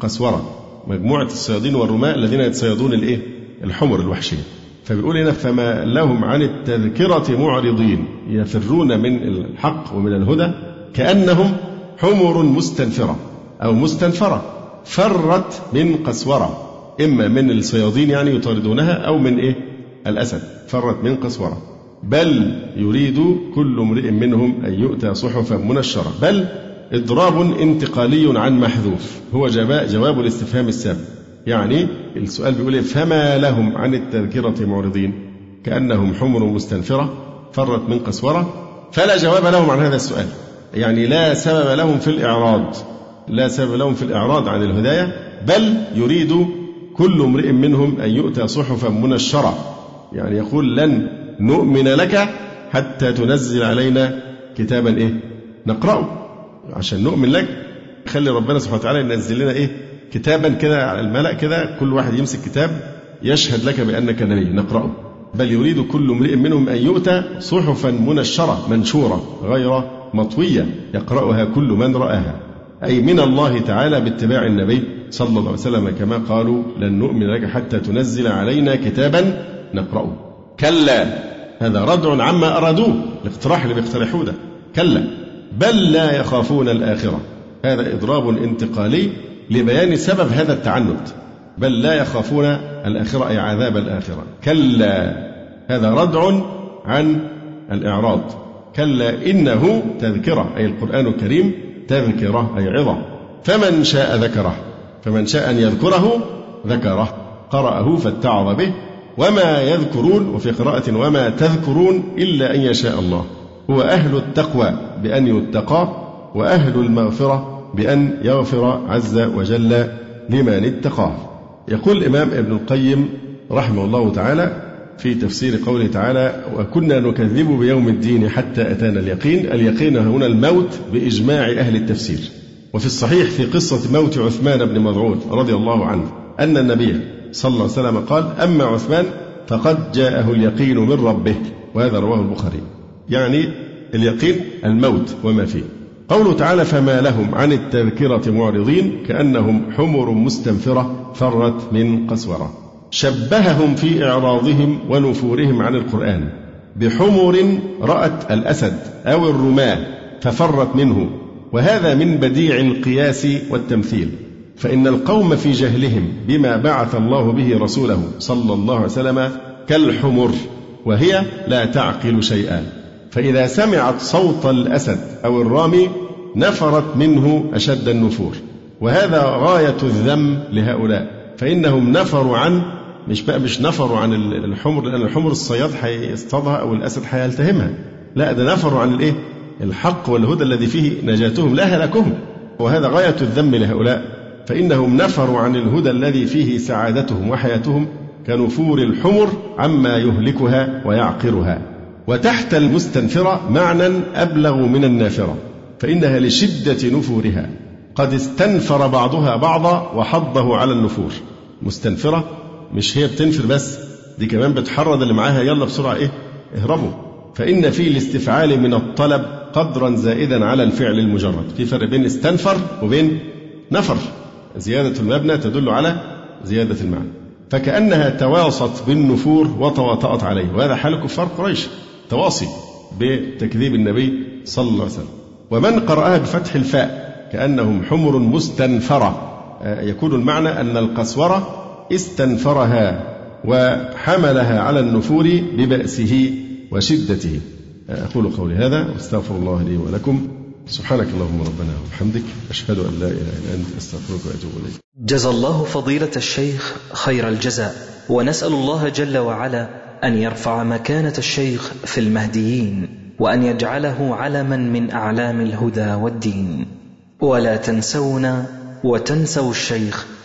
B: قسورة مجموعة الصيادين والرماة الذين يتصيدون الإيه؟ الحمر الوحشية. فبيقول هنا فما لهم عن التذكرة معرضين. يفرون من الحق ومن الهدى كأنهم حمر مستنفرة أو مستنفرة. فرت من قسورة. إما من الصيادين يعني يطاردونها أو من إيه؟ الأسد. فرت من قسورة. بل يريد كل امرئ منهم أن يؤتى صحفا منشرة. بل إضراب انتقالي عن محذوف. هو جواب الاستفهام السابق. يعني السؤال بيقول إيه؟ فما لهم عن التذكرة معرضين؟ كأنهم حمر مستنفرة. فرت من قسورة. فلا جواب لهم عن هذا السؤال. يعني لا سبب لهم في الإعراض. لا سبب لهم في الإعراض عن الهداية بل يريد كل امرئ منهم أن يؤتى صحفا منشرة. يعني يقول لن نؤمن لك حتى تنزل علينا كتابا إيه؟ نقرأه. عشان نؤمن لك خلي ربنا سبحانه وتعالى ينزل لنا إيه؟ كتابا كده على الملأ كده كل واحد يمسك كتاب يشهد لك بأنك نبي نقرأه. بل يريد كل امرئ منهم أن يؤتى صحفا منشرة منشورة غير مطوية يقرأها كل من رآها. أي من الله تعالى باتباع النبي صلى الله عليه وسلم كما قالوا لن نؤمن لك حتى تنزل علينا كتابا نقرأه. كلا هذا ردع عما أرادوه الاقتراح اللي بيقترحوه ده. كلا بل لا يخافون الآخرة. هذا إضراب انتقالي لبيان سبب هذا التعنت. بل لا يخافون الآخرة أي عذاب الآخرة. كلا هذا ردع عن الإعراض. كلا إنه تذكرة أي القرآن الكريم تذكرة أي عظة. فمن شاء ذكره فمن شاء أن يذكره ذكره. قرأه فاتعظ به. وما يذكرون وفي قراءة وما تذكرون إلا أن يشاء الله. هو أهل التقوى بأن يتقى وأهل المغفرة بأن يغفر عز وجل لمن اتقاه. يقول الإمام ابن القيم رحمه الله تعالى في تفسير قوله تعالى وكنا نكذب بيوم الدين حتى أتانا اليقين. اليقين هنا الموت بإجماع أهل التفسير. وفي الصحيح في قصة موت عثمان بن مضعون رضي الله عنه أن النبي صلى الله عليه وسلم قال أما عثمان فقد جاءه اليقين من ربه. وهذا رواه البخاري. يعني اليقين الموت وما فيه. قوله تعالى فما لهم عن التذكرة معرضين كأنهم حمر مستنفرة فرت من قسورة. شبههم في إعراضهم ونفورهم عن القرآن. بحمر رأت الأسد أو الرماة ففرت منه وهذا من بديع القياس والتمثيل. فإن القوم في جهلهم بما بعث الله به رسوله صلى الله عليه وسلم كالحمر وهي لا تعقل شيئا. فإذا سمعت صوت الأسد أو الرامي نفرت منه أشد النفور. وهذا غاية الذم لهؤلاء فإنهم نفروا عن مش بقى مش نفروا عن الحمر لأن الحمر الصياد هيصطادها أو الأسد هيلتهمها لا ده نفروا عن الإيه؟ الحق والهدى الذي فيه نجاتهم. لا هلاكهم وهذا غاية الذم لهؤلاء. فإنهم نفروا عن الهدى الذي فيه سعادتهم وحياتهم كنفور الحمر عما يهلكها ويعقرها. وتحت المستنفرة معنى أبلغ من النافرة. فإنها لشدة نفورها. قد استنفر بعضها بعضا وحضه على النفور. مستنفرة مش هي بتنفر بس دي كمان بتحرض اللي معاها يلا بسرعة إيه؟ اهربوا. فإن في الاستفعال من الطلب قدرا زائدا على الفعل المجرد. في فرق بين استنفر وبين نفر. زيادة المبنى تدل على زيادة المعنى. فكأنها تواصت بالنفور وتواطأت عليه. وهذا حال كفار قريش. تواصي بتكذيب النبي صلى الله عليه وسلم. ومن قرأها بفتح الفاء كأنهم حمر مستنفرة. آه، يكون المعنى أن القسورة استنفرها وحملها على النفور ببأسه وشدته. أقول قولي هذا واستغفر الله لي ولكم. سبحانك اللهم ربنا وبحمدك. أشهد أن لا إله إلا أنت أستغفرك وأتوب إليك.
A: جزى الله فضيلة الشيخ خير الجزاء. ونسأل الله جل وعلا أن يرفع مكانة الشيخ في المهديين وأن يجعله علما من أعلام الهدى والدين. ولا تنسونا وتنسوا الشيخ